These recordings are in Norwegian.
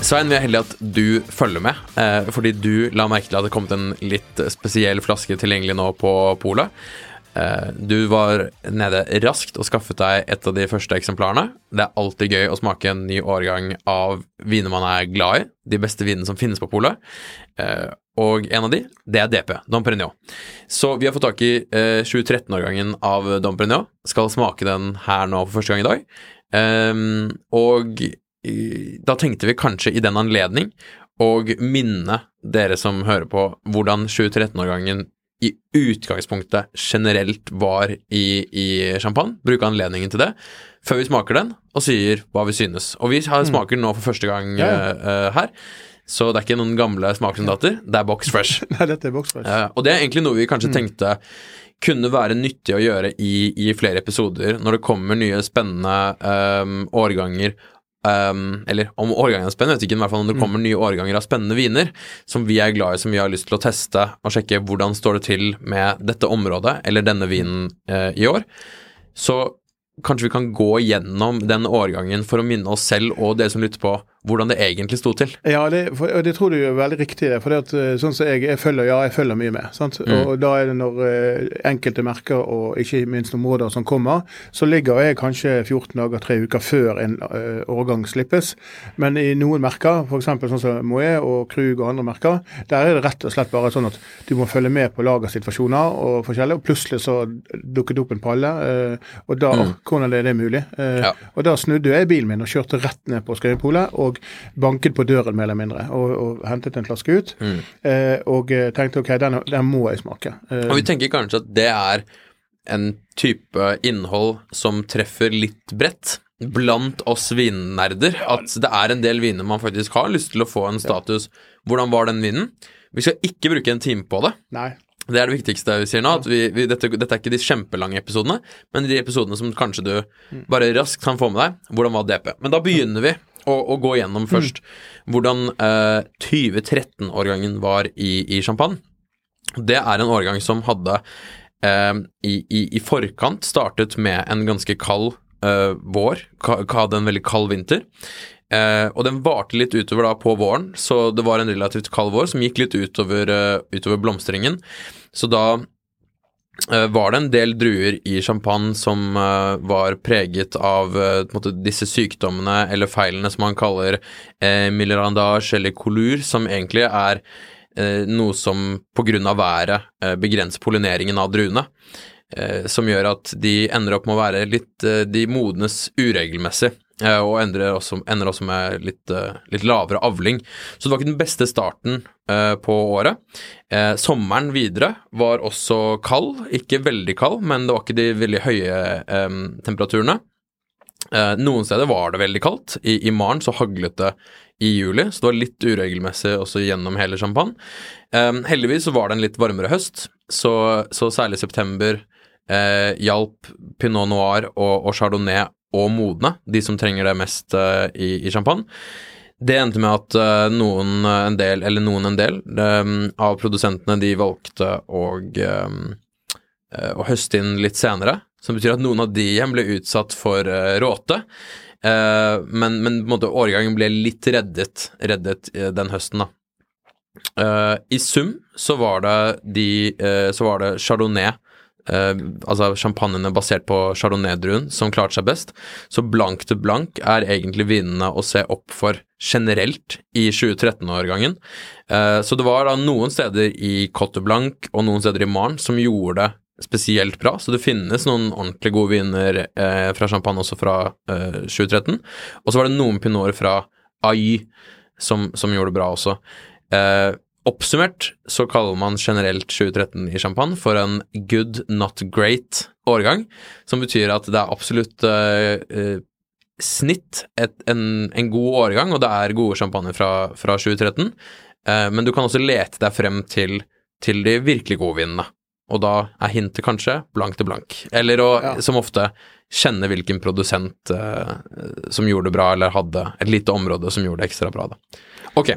Svein, vi er heldige at du følger med, eh, fordi du la merke til at det kom en litt spesiell flaske tilgjengelig nå på polet. Eh, du var nede raskt og skaffet deg et av de første eksemplarene. Det er alltid gøy å smake en ny årgang av viner man er glad i, de beste vinene som finnes på polet. Eh, og en av de, det er DP, Dom Perignon. Så vi har fått tak i eh, 2013-årgangen av Dom Perignon. Skal smake den her nå for første gang i dag. Og da tenkte vi kanskje i den anledning å minne dere som hører på, hvordan 2013-årgangen i utgangspunktet generelt var i, i champagne. Bruke anledningen til det før vi smaker den og sier hva vi synes. Og vi har smaker den nå for første gang Ja, ja. eh, her, så det er ikke noen gamle smakssoldater. Det er box fresh. Nei, dette er box fresh. Uh, og det er egentlig noe vi kanskje Mm. tenkte kunne være nyttig å gjøre i, i flere episoder når det kommer nye spennende um, årganger ehm, Eller om årgangen er spennende, vet ikke, men i hvert fall når det Mm. kommer nye årganger av spennende viner som vi er glad i, som vi har lyst til å teste og sjekke hvordan står det til med dette området eller denne vinen eh, i år. Så kanskje vi kan gå gjennom den årgangen for å minne oss selv og dere som lytter på, hvordan det egentlig sto til. Ja, det, for, og det tror du er veldig riktig. det, for det at, eh, sånn som jeg, jeg følger, ja, jeg følger mye med. sant? Mm. Og da er det når eh, enkelte merker, og ikke minst områder som kommer, så ligger jeg kanskje 14 dager, tre uker før en eh, årgang slippes. Men i noen merker, f.eks. sånn som Moët og Krug og andre merker, der er det rett og slett bare sånn at du må følge med på lagersituasjoner og forskjellig, og plutselig så dukket det opp en palle. eh, og da, hvordan er det mulig? Eh, Ja. Og da snudde jeg bilen min og kjørte rett ned på Skøyenpolet og banket på døren mer eller mindre og, og hentet en flaske ut. Eh, og eh, tenkte ok, den, den må jeg smake. Eh, Og vi tenker kanskje at det er en type innhold som treffer litt bredt blant oss vinnerder. At det er en del viner man faktisk har lyst til å få en status. Hvordan var den vinen? Vi skal ikke bruke en time på det. nei. Det er det viktigste vi sier nå. At vi, vi, dette, dette er ikke de kjempelange episodene, men de episodene som kanskje du bare raskt kan få med deg. Hvordan var DP? Men da begynner vi å, å gå gjennom først hvordan eh, 2013-årgangen var i, i champagne. Det er en årgang som hadde eh, i, i, i forkant startet med en ganske kald eh, vår, hadde en veldig kald vinter. Eh, og den varte litt utover da på våren, så det var en relativt kald vår som gikk litt utover, uh, utover blomstringen. Så da var det en del druer i champagne som eh, var preget av eh, måte, disse sykdommene eller feilene som man kaller eh, millerandage eller kolur, som egentlig er eh, noe som av været eh, begrenser pollineringen av druene. Eh, som gjør at de ender opp med å være litt eh, De modnes uregelmessig. Eh, Og ender også, ender også med litt, eh, litt lavere avling. Så det var ikke den beste starten eh, på året. Sommeren videre var også kald. Ikke veldig kald, men det var ikke de veldig høye eh, temperaturene. Noen steder var det veldig kaldt. I, I maren så haglet det i juli, så det var litt uregelmessig også gjennom hele champagne. Heldigvis så var det en litt varmere høst, så, så særlig september hjalp pinot noir og, og chardonnay å modne, de som trenger det mest uh, i, i champagne. Det endte med at uh, noen eh, en del, eller noen en del, um, av produsentene de valgte å, um, uh, høste inn litt senere, som betyr at noen av de igjen ble utsatt for råte. Men, men måte årgangen ble litt reddet, reddet den høsten, da. I sum så var det de Så var det chardonnay, eh, altså champagnene basert på chardonnay-druen, som klarte seg best. Så blank til blank er egentlig vinene å se opp for generelt i 2013-årgangen. Eh, så det var da noen steder i Cote Blanc og noen steder i Maren som gjorde det spesielt bra, så det finnes noen ordentlig gode viner eh, fra champagne også fra eh, 2013. Og så var det noen pinoter fra AI som, som gjorde det bra også. Eh, oppsummert så kaller man generelt 2013 i champagne for en good, not great årgang, som betyr at det er absolutt eh, eh, snitt et, en, en god årgang, og det er gode champagne fra, fra 2013, uh, men du kan også lete deg frem til, til de virkelig gode vinene. Og da er hintet kanskje blank til blank. Eller å, Ja. som ofte, kjenne hvilken produsent uh, som gjorde det bra, eller hadde et lite område som gjorde det ekstra bra, da. Ok.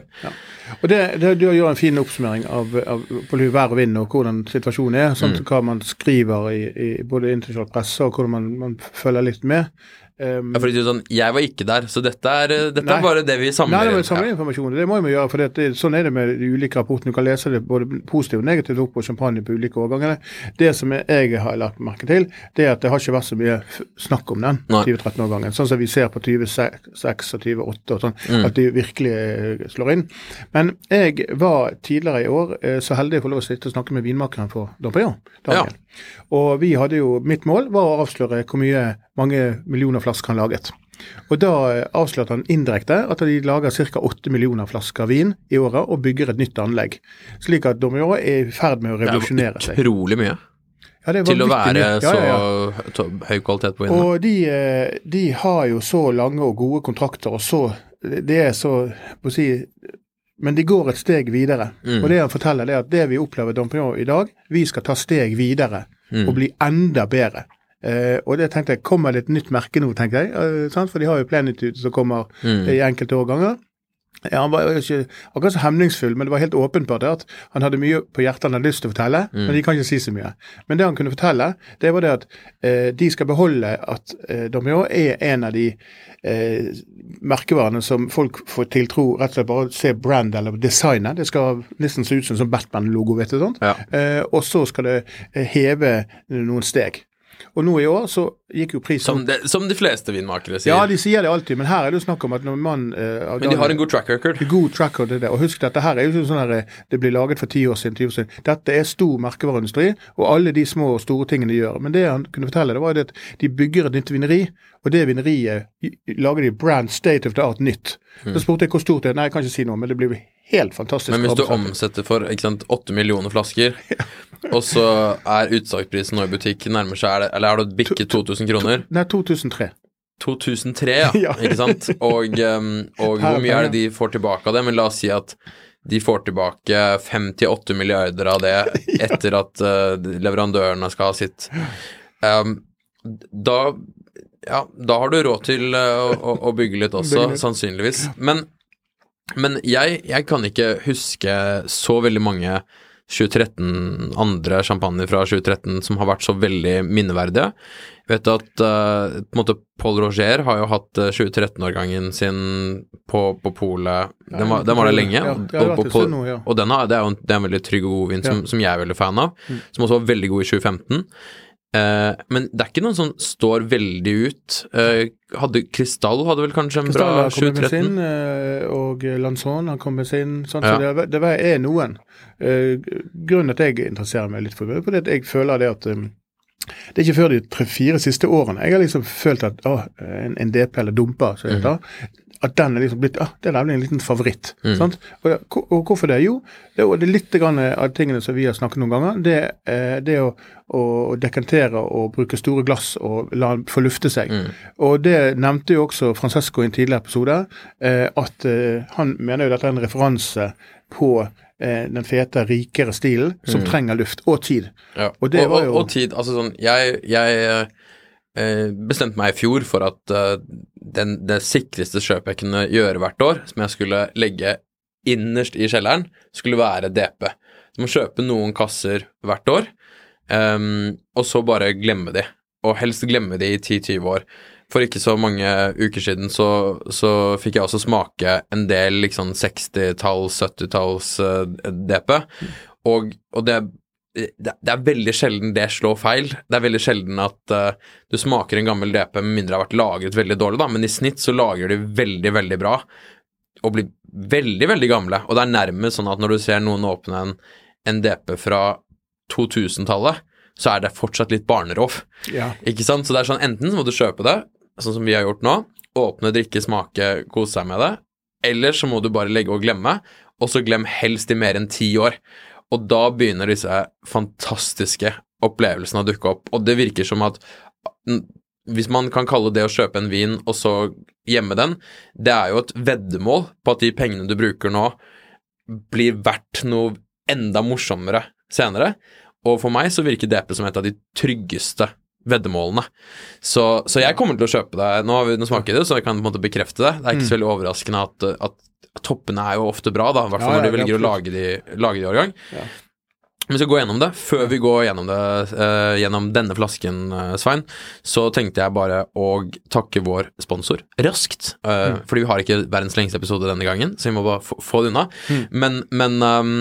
Og det, det Du gjør en fin oppsummering av, av på vær og vind og hvordan situasjonen er. Sånn, Mm. Hva man skriver i, i både internasjonal presse og hvordan man, man følger litt med. Um, Ja, fordi du sånn, jeg var ikke der, så dette er, eh, dette Nei. er bare det vi samler Nei, det var samler informasjon. Det må vi gjøre. for det, Sånn er det med de ulike rapportene. Du kan lese det både positivt og negativt opp på champagne på ulike årganger. Det som jeg har lagt merke til, det er at det har ikke vært så mye snakk om den Nei. 2013-årgangen. Sånn som vi ser på 26 og 2028 og sånn, Mm. at de virkelig eh, slår inn. Men jeg var tidligere i år eh, så heldig å få lov å sitte og snakke med vinmakeren for Dompignon. Ja. Og vi hadde jo, mitt mål var å avsløre hvor mye mange millioner flasker han laget. Og da eh, avslørte han indirekte at de lager ca. 8 millioner flasker vin i året og bygger et nytt anlegg. Slik at Domior er i ferd med å revolusjonere seg. Det er utrolig mye Ja, det til å være. Ja, ja, så høy kvalitet på vinene. Og de, eh, de har jo så lange og gode kontrakter, og så Det er så på å si Men de går et steg videre. Mm. Og det han forteller, det er at det vi opplever Dompignon i dag, vi skal ta steg videre Mm. og bli enda bedre. Eh, og det tenkte jeg, kommer det et nytt merke nå, tenkte jeg. Eh, sant? For de har jo Plenitude som kommer Mm. i enkelte årganger. Ja, han var ikke akkurat så hemningsfull, men det var helt åpenbart det at han hadde mye på hjertet han hadde lyst til å fortelle, Mm. men de kan ikke si så mye. Men det han kunne fortelle, det var det at eh, de skal beholde at eh, Domior er en av de eh, merkevarene som folk får tiltro rett og slett bare å se brand eller designet. Det skal nesten se ut som en Batman-logo, vet du. sånt. Ja. Eh, og så skal det eh, heve noen steg. Og nå i år så gikk jo prisen Som, de, som de fleste vinmakere sier. Ja, de sier det alltid, men her er det jo snakk om at når man eh, Men de har en god track record. God track record, det der. Og husk, dette her er jo sånn her eh, det blir laget for 10 år siden, ti år siden. Dette er stor merkevareindustri, og alle de små og store tingene de gjør. Men det han kunne fortelle, det var at de bygger et nytt vineri, og det vineriet lager de brand state of the art nytt. Så spurte jeg hvor stort det er. Nei, jeg kan ikke si noe, men det blir helt fantastisk. Men hvis du omsetter for ikke sant, 8 millioner flasker, og så er utsalgsprisen nå i butikk nærmer seg er det, Eller har du bikket 2000 kroner? Nei, 2003. 2003, ja. Ikke sant? Og, um, og hvor mye er det de får tilbake av det? Men la oss si at de får tilbake 5-8 milliarder av det etter at uh, leverandørene skal ha sitt. Um, da ja, da har du råd til uh, å, å bygge litt også, sannsynligvis. Men, men jeg, jeg kan ikke huske så veldig mange 2013 andre champagner fra 2013 som har vært så veldig minneverdige. Jeg vet at uh, på en måte Paul Roger har jo hatt eh, 2013-årgangen sin på, på polet. Den var, den var der lenge. Ja, og, og, og den har, det er jo en, det er en veldig trygg og god vin som, Mm. som jeg er veldig fan av, som også var veldig god i 2015. Eh, men det er ikke noen som står veldig ut. Eh, hadde Krystall hadde vel kanskje en bra Kristall har kommet med 2013? sin, eh, og Lanzon har kommet med sin. Sånn, Ja. Så det, det er noen. Eh, Grunnen til at jeg interesserer meg litt for det, er fordi at jeg føler det at um, det er ikke før de tre-fire siste årene jeg har liksom følt at å, en, en DP eller dumper, som det Mhm. heter, at den er liksom blitt ah, det er nemlig en liten favoritt. Mm. sant? Og, og hvorfor det? Jo, det, er- litt grann av tingene som vi har snakket noen ganger. Det, eh, det å, å dekantere og bruke store glass og la den få lufte seg. Mm. Og det nevnte jo også Francesco i en tidligere episode, eh, at eh, han mener jo dette er en referanse på eh, den fete, rikere stilen som trenger luft, og tid. Ja. Og det var jo- og tid, altså sånn Jeg, jeg eh, bestemte meg i fjor for at eh, den, det sikreste kjøpet jeg kunne gjøre hvert år, som jeg skulle legge innerst i kjelleren, skulle være DP. Så må kjøpe noen kasser hvert år, um, og så bare glemme de. Og helst glemme de i 10-20 år. For ikke så mange uker siden så, så fikk jeg også smake en del liksom 60-talls, 70-talls uh, DP, og, og det, det, det er veldig sjelden det slår feil. Det er veldig sjelden at uh, du smaker en gammel DP med mindre det har vært lagret veldig dårlig, da, men i snitt så lager de veldig, veldig bra og blir veldig, veldig gamle. Og det er nærmest sånn at når du ser noen åpne en, en DP fra 2000-tallet, så er det fortsatt litt barnerov. Ja. Ikke sant? Så det er sånn, enten så må du kjøpe det, sånn som vi har gjort nå, åpne, drikke, smake, kose seg med det, eller så må du bare legge og glemme, og så glem helst i mer enn ti år. Og da begynner disse fantastiske opplevelsene å dukke opp, og det virker som at mm, hvis man kan kalle det å kjøpe en vin og så gjemme den, det er jo et veddemål på at de pengene du bruker nå, blir verdt noe enda morsommere senere. Og for meg så virker DP som et av de tryggeste veddemålene. Så, så jeg kommer til å kjøpe det. Nå har vi nå smaker det, så jeg kan på en måte bekrefte det. Det er ikke så veldig overraskende at, at toppene er jo ofte bra, da, i hvert fall Ja, når de ja, velger å lage de, lage de i årgang. Ja. Vi skal gå gjennom det. Før vi går gjennom det uh, gjennom denne flasken, uh, Svein, så tenkte jeg bare å takke vår sponsor raskt. eh, Fordi vi har ikke verdens lengste episode denne gangen, så vi må bare få, få det unna. Men, men um,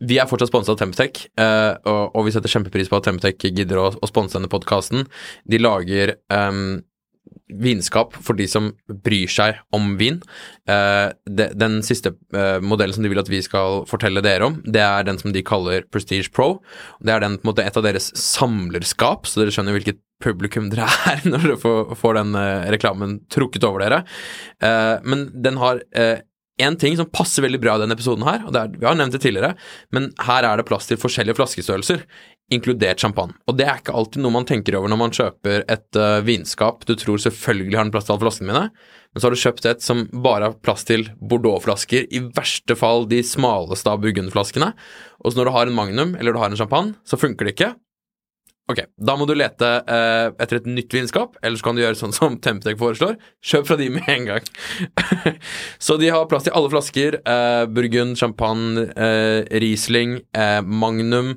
vi er fortsatt sponsa av Temptec, eh, og, og vi setter kjempepris på at Temptec gidder å, å sponse denne podkasten. De lager ehm, vinskap for de som bryr seg om vin. Eh, den siste eh, modellen som de vil at vi skal fortelle dere om, det er den som de kaller Prestige Pro. Det er den, på en måte, et av deres samlerskap, så dere skjønner hvilket publikum dere er når dere får, den eh, reklamen trukket over dere. Men den har en ting som passer veldig bra i denne episoden her, og er, vi har nevnt det tidligere, men her er det plass til forskjellige flaskestørrelser, inkludert champagne. Og det er ikke alltid noe man tenker over når man kjøper et uh, vinskap du tror selvfølgelig har en plass til alle flaskene mine, men så har du kjøpt et som bare har plass til Bordeaux-flasker, i verste fall de smaleste av burgundflaskene, og så når du har en Magnum eller du har en champagne, så funker det ikke. Ok, da må du lete eh, etter et nytt vinskap, eller så kan du gjøre sånn som Temptec foreslår. Kjøp fra de med en gang. så de har plass til alle flasker. Eh, Burgund, champagne, eh, Riesling, eh, Magnum.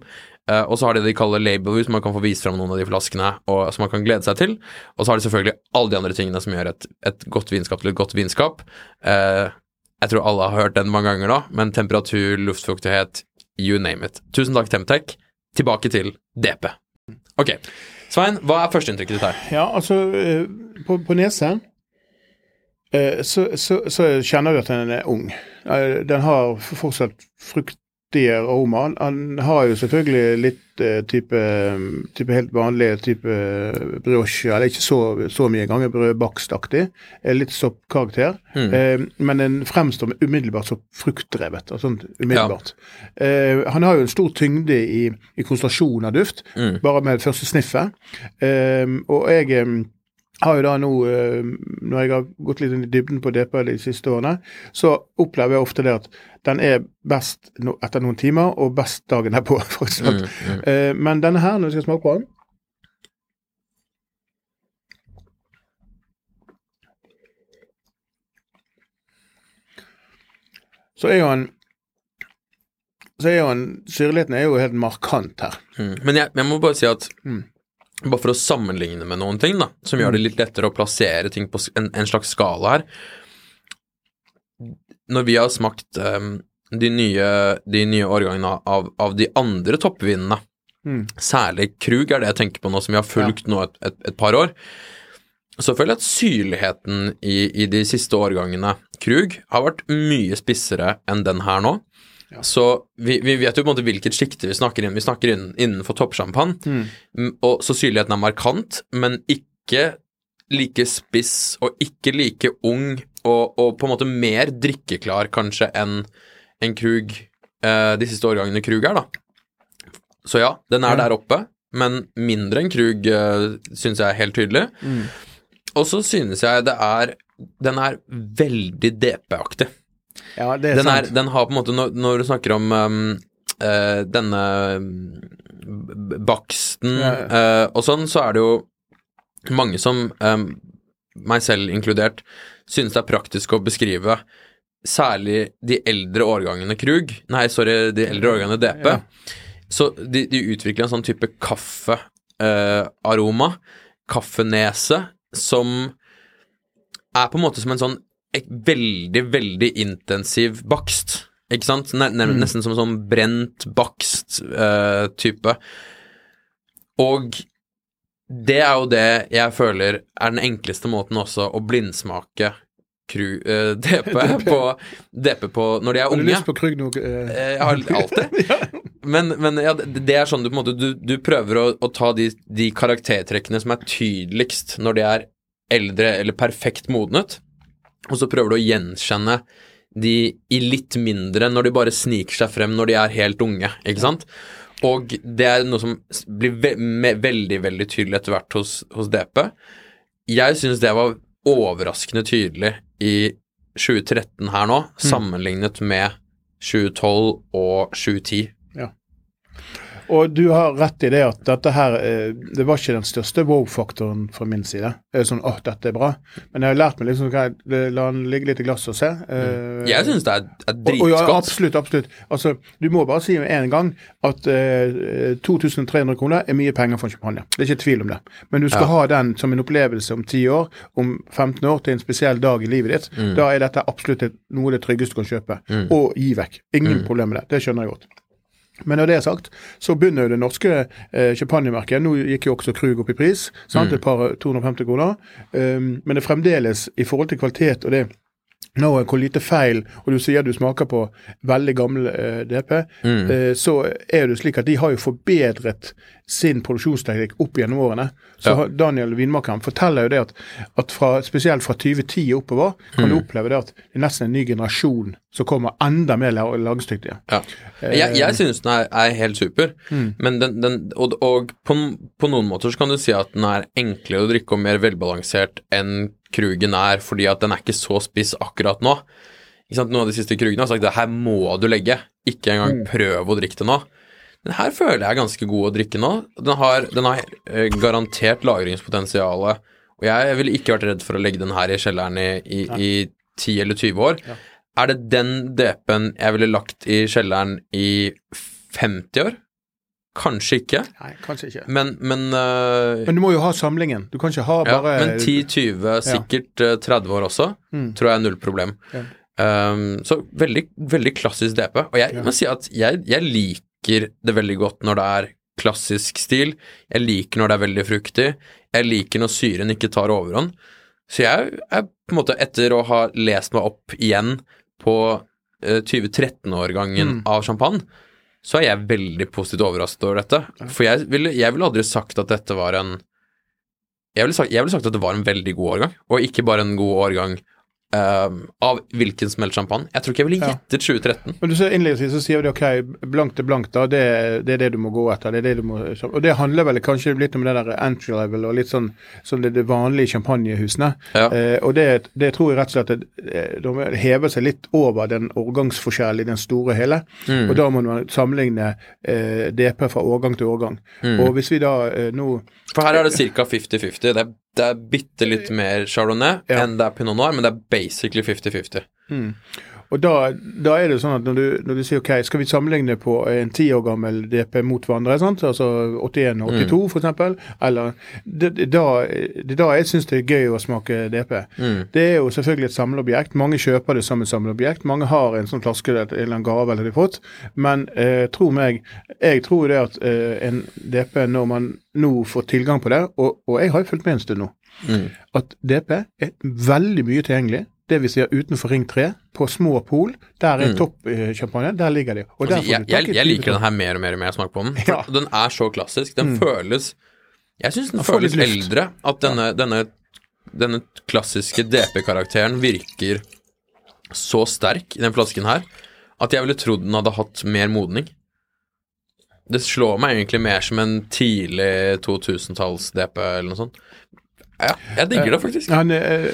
Eh, og så har de det de kaller labelhus, man kan få vist fram noen av de flaskene og, som man kan glede seg til. Og så har de selvfølgelig alle de andre tingene som gjør et, et godt vinskap til et godt vinskap. Uh, jeg tror alle har hørt den mange ganger nå, men temperatur, luftfuktighet, you name it. Tusen takk, Temtec. Tilbake til DP. Ok. Svein, hva er førsteinntrykket ditt her? Ja, altså eh, På, på nese eh, så, så, så kjenner du at den er ung. Den har fortsatt fruktige aroma. Han har jo selvfølgelig litt eh, type, type helt vanlig type brioche, eller ikke så, så mye ganger brødbakstaktig. Eh, Litt soppkarakter. Eh, men den fremstår umiddelbart så fruktdrevet. og sånt umiddelbart. Eh, han har jo en stor tyngde i, i konsentrasjon av duft, bare med det første sniffet. Eh, og jeg eh, har jo da nå, eh, når jeg har gått litt inn i dybden på DP de siste årene, så opplever jeg ofte det at den er best etter noen timer, og best dagen derpå, faktisk. mm. men denne her, når vi skal smake på den Så er jo en så er jo en Syrligheten er jo helt markant her. Mm. Men jeg, jeg må bare si at Mm. Bare for å sammenligne med noen ting, da, som gjør det litt lettere å plassere ting på en, en slags skala her Når vi har smakt um, de, nye, de nye årgangene av, av de andre toppvinene, Mm. særlig Krug er det jeg tenker på nå, som vi har fulgt nå et, et, et par år, så føler jeg at syrligheten i, i de siste årgangene Krug har vært mye spissere enn den her nå. Så vi, vi vet jo på en måte hvilket sjikte vi snakker inn. Vi snakker inn, innenfor toppsjampan. Mm, Og så syrligheten er markant, men ikke like spiss og ikke like ung, og, og på en måte mer drikkeklar kanskje enn en Krug eh, de siste årgangene Krug er, da. Så ja, den er Ja. der oppe, men mindre enn Krug, eh, syns jeg er helt tydelig. Og så synes jeg det er Den er veldig DP-aktig. Ja, det er Den, er, sant. den har på en måte Når, når du snakker om um, uh, denne b- baksten Ja, eh, og sånn, så er det jo mange som, um, meg selv inkludert, synes det er praktisk å beskrive særlig de eldre årgangene Krug Nei, sorry, de eldre årgangene DP. Ja. Så de, de utvikler en sånn type kaffearoma, kaffenese, som er på en måte som en sånn veldig, veldig intensiv bakst. Ikke sant? Ne Nesten som sånn brent bakst eh. Og det er jo det jeg føler er den enkleste måten også å blindsmake kru, uh, DP, på, DP på når de er unge. Har du lyst på Krug nå? eh? Eh, Jeg har alltid. Men, men ja, det det er sånn du på en måte Du, du prøver å, å ta de, de karaktertrekkene som er tydeligst når de er eldre eller perfekt modnet, og så prøver du å gjenkjenne de i litt mindre når de bare sniker seg frem når de er helt unge, ikke sant? Og det er noe som blir ve veldig, veldig tydelig etter hvert hos, hos DP. Jeg syns det var overraskende tydelig i 2013 her nå, sammenlignet med 2012 og 2010. Og du har rett i det at dette her eh, Det var ikke den største wow-faktoren fra min side. Eh, Sånn åh, dette er bra. Men jeg har lært meg liksom ok, La den ligge litt i glasset og se. Eh, Jeg syns det er, er og ja, absolutt, absolutt. Altså, du må bare si med en gang at uh, 2300 kroner er mye penger for en champagne. Det er ikke tvil om det. Men du skal Ja. ha den som en opplevelse om 10 år, om 15 år, til en spesiell dag i livet ditt. Mm. Da er dette absolutt noe av det tryggeste du kan kjøpe. Og gi vekk. Ingen Mm. problem med det. Det skjønner jeg godt. Men når det er sagt, så begynner jo det norske eh, champagnemerket Nå gikk jo også Krug opp i pris, sant? Mm. et par 250 kroner. Um, men det er fremdeles, i forhold til kvalitet og det når hvor lite feil, og du sier du smaker på veldig gammel eh, DP, Mm. eh, så er det slik at de har jo forbedret sin produksjonsteknikk opp gjennom årene. Så Ja. Daniel Vinmakeren forteller jo det at, at fra, spesielt fra 2010 og oppover kan Mm. du oppleve det at det er nesten en ny generasjon som kommer enda mer lagstyktige. Ja. Jeg, jeg synes den er, er helt super, men den, den Og, og på, på noen måter så kan du si at den er enklere å drikke og mer velbalansert enn Krugen er, fordi at den er ikke så spiss akkurat nå. Noen av de siste Krugene har sagt det her må du legge, ikke engang prøv å drikke det nå. Den her føler jeg er ganske god å drikke nå. Den har, den har eh, garantert lagringspotensial, og jeg ville ikke vært redd for å legge den her i kjelleren i, i, i 10 eller 20 år. Er det den DP-en jeg ville lagt i kjelleren i 50 år? Kanskje ikke, Nei, kanskje ikke. men, men, uh, Men du må jo ha samlingen. Du kan ikke ha ja, bare men 10-20, sikkert ja. 30 år også, tror jeg er null problem. Ja. Um, så veldig, veldig klassisk DP. Og jeg må si at jeg, jeg liker det veldig godt når det er klassisk stil. Jeg liker når det er veldig fruktig. Jeg liker når syren ikke tar overhånd. Så jeg er på en måte, etter å ha lest meg opp igjen på eh, 2013-årgangen av champagne, så er jeg veldig positivt overrasket over dette. For jeg ville, jeg ville aldri sagt at dette var en jeg ville, sagt, jeg ville sagt at det var en veldig god årgang, og ikke bare en god årgang eh, av hvilken som helst champagne. Jeg tror ikke jeg ville gjettet 2013. Men du ser innledningsvis så sier vi ok, blankt er blankt, da. Det, det er det du må gå etter. det er det du må, Og det handler vel kanskje litt om det der entry level og litt sånn som det, det vanlige champagnehusene. Ja. Uh, og det, det tror jeg rett og slett at eh, de hever seg litt over den årgangsforskjellen i den store hele. Mm. Og da må man sammenligne uh, DP fra årgang til årgang. Mm. Og hvis vi da eh, nå For her er det ca. 50-50. Det, er- det er bitte litt mer chardonnay Ja. enn det er pinot noir, men det er basically 50-50. Og da, da er det sånn at når du, når du sier ok, skal vi sammenligne på en ti år gammel DP mot hverandre, sant? altså 81 og 82 for eksempel, eller det, det, da, det da jeg syns det er gøy å smake DP. Det er jo selvfølgelig et samleobjekt. Mange kjøper det som et samleobjekt. Mange har en sånn flaske eller en gave eller de har fått. Men eh, tro meg, jeg tror det at eh, en DP, når man nå får tilgang på det, og, og jeg har jo fulgt med en stund nå, at DP er veldig mye tilgjengelig. Det vi sier utenfor Ring 3, på små pol. Der er toppsjampanje. Der ligger de. Altså, jeg, jeg, jeg liker den her mer og mer og mer jeg smaker på den. Ja. Den er så klassisk. Den føles Jeg syns den Den føles eldre. At denne, denne, denne klassiske DP-karakteren virker så sterk i den flasken her at jeg ville trodd den hadde hatt mer modning. Det slår meg egentlig mer som en tidlig 2000-talls-DP eller noe sånt. Ja, jeg digger det faktisk. Han, eh,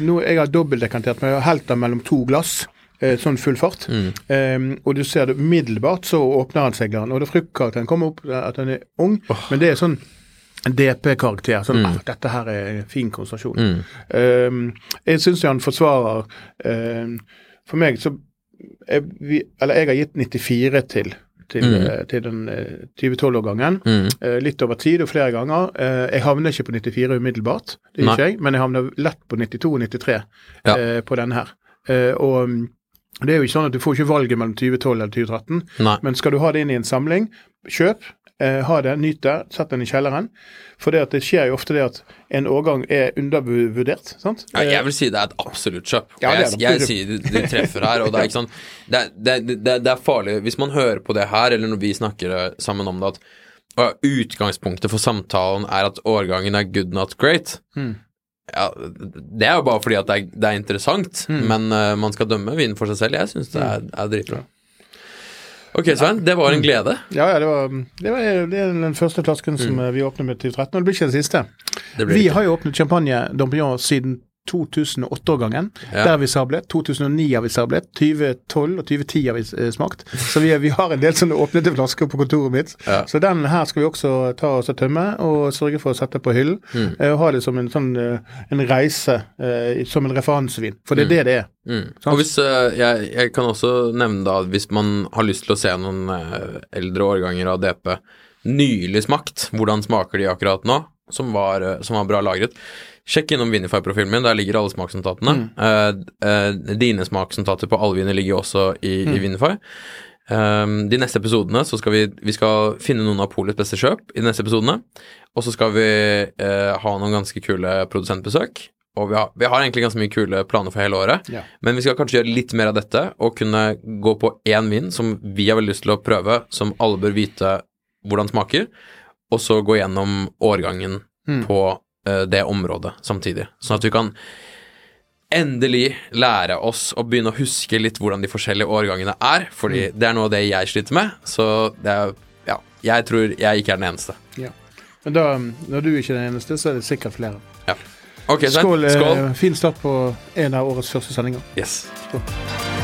nå, jeg har dobbeltdekantert, jeg har helt den mellom to glass. eh, Sånn full fart. Mm. Eh, og du ser det umiddelbart, så åpner han seg. Og det fruktkarakteren kommer opp, eh, at han er ung. Men det er sånn DP-karakter. Sånn, ah, dette her er en fin konsentrasjon. Mm. Eh, jeg syns han forsvarer eh, For meg så er vi, Eller jeg har gitt 94 til. Til, Mm. eh, til den eh, 2012-årgangen. Mm. Eh, litt over tid og flere ganger. Eh, jeg havner ikke på 94 umiddelbart, det gjør ikke jeg, men jeg havner lett på 92 og 93 Ja. eh, på denne her. Eh, og mm, det er jo ikke sånn at du får ikke valget mellom 2012 eller 2013, Nei. men skal du ha det inn i en samling, kjøp. Eh, ha det, nyt det, sett den i kjelleren. For det, at det skjer jo ofte det at en årgang er undervurdert. sant? Ja, jeg vil si det er et absolutt kjøp. Ja, jeg, jeg sier de, du, treffer her, og det er ikke sånn det, er- det, det, er- farlig Hvis man hører på det her, eller når vi snakker eh, sammen om det, at og utgangspunktet for samtalen er at årgangen er good, not great, ja, Det er jo bare fordi at det er, det er interessant, men uh, man skal dømme vinen for seg selv. Jeg syns det er, er dritbra. Ok, Svein. Det var en glede. Ja, ja, det var, det var det er den første flasken som eh, vi åpner med 2013, og det blir ikke den siste. Vi har jo åpnet champagne Dompignon siden 2008-årgangen. Ja. Der har vi sablet. 2009 har vi sablet. 2012 og 2010 har vi eh, smakt. Så vi, vi har en del sånne åpnede flasker på kontoret mitt. Ja. Så den her skal vi også ta oss og tømme, og sørge for å sette på hyllen. Mm. eh, Og ha det som en sånn eh, en reise, eh, som en referansevin. For det er det det er. Mm. Og hvis, eh, jeg, jeg kan også nevne da hvis man har lyst til å se noen eh, eldre årganger av DP nylig smakt, hvordan smaker de akkurat nå, som var, eh, som var bra lagret, sjekk innom Vinify-profilen min, der ligger alle smaksnotatene. Mm. Uh, uh, dine smaksnotater på alle viner ligger også i, i Vinify. Um, de neste episodene så skal vi, vi skal finne noen av Polets beste kjøp i de neste episodene. Og så skal vi uh, ha noen ganske kule produsentbesøk. Og vi har, vi har egentlig ganske mye kule planer for hele året. Ja. Men vi skal kanskje gjøre litt mer av dette, og kunne gå på én vin som vi har veldig lyst til å prøve, som alle bør vite hvordan smaker, og så gå gjennom årgangen på uh, det området samtidig. Sånn at vi kan endelig lære oss å begynne å huske litt hvordan de forskjellige årgangene er, fordi det er noe av det jeg sliter med, så det er Ja, jeg tror jeg ikke er den eneste. Ja. Men da, når du ikke er den eneste, så er det sikkert flere. Ja. Okay, Skål. eh, Skål. Fin start på en av årets første sendinger. Yes. Ever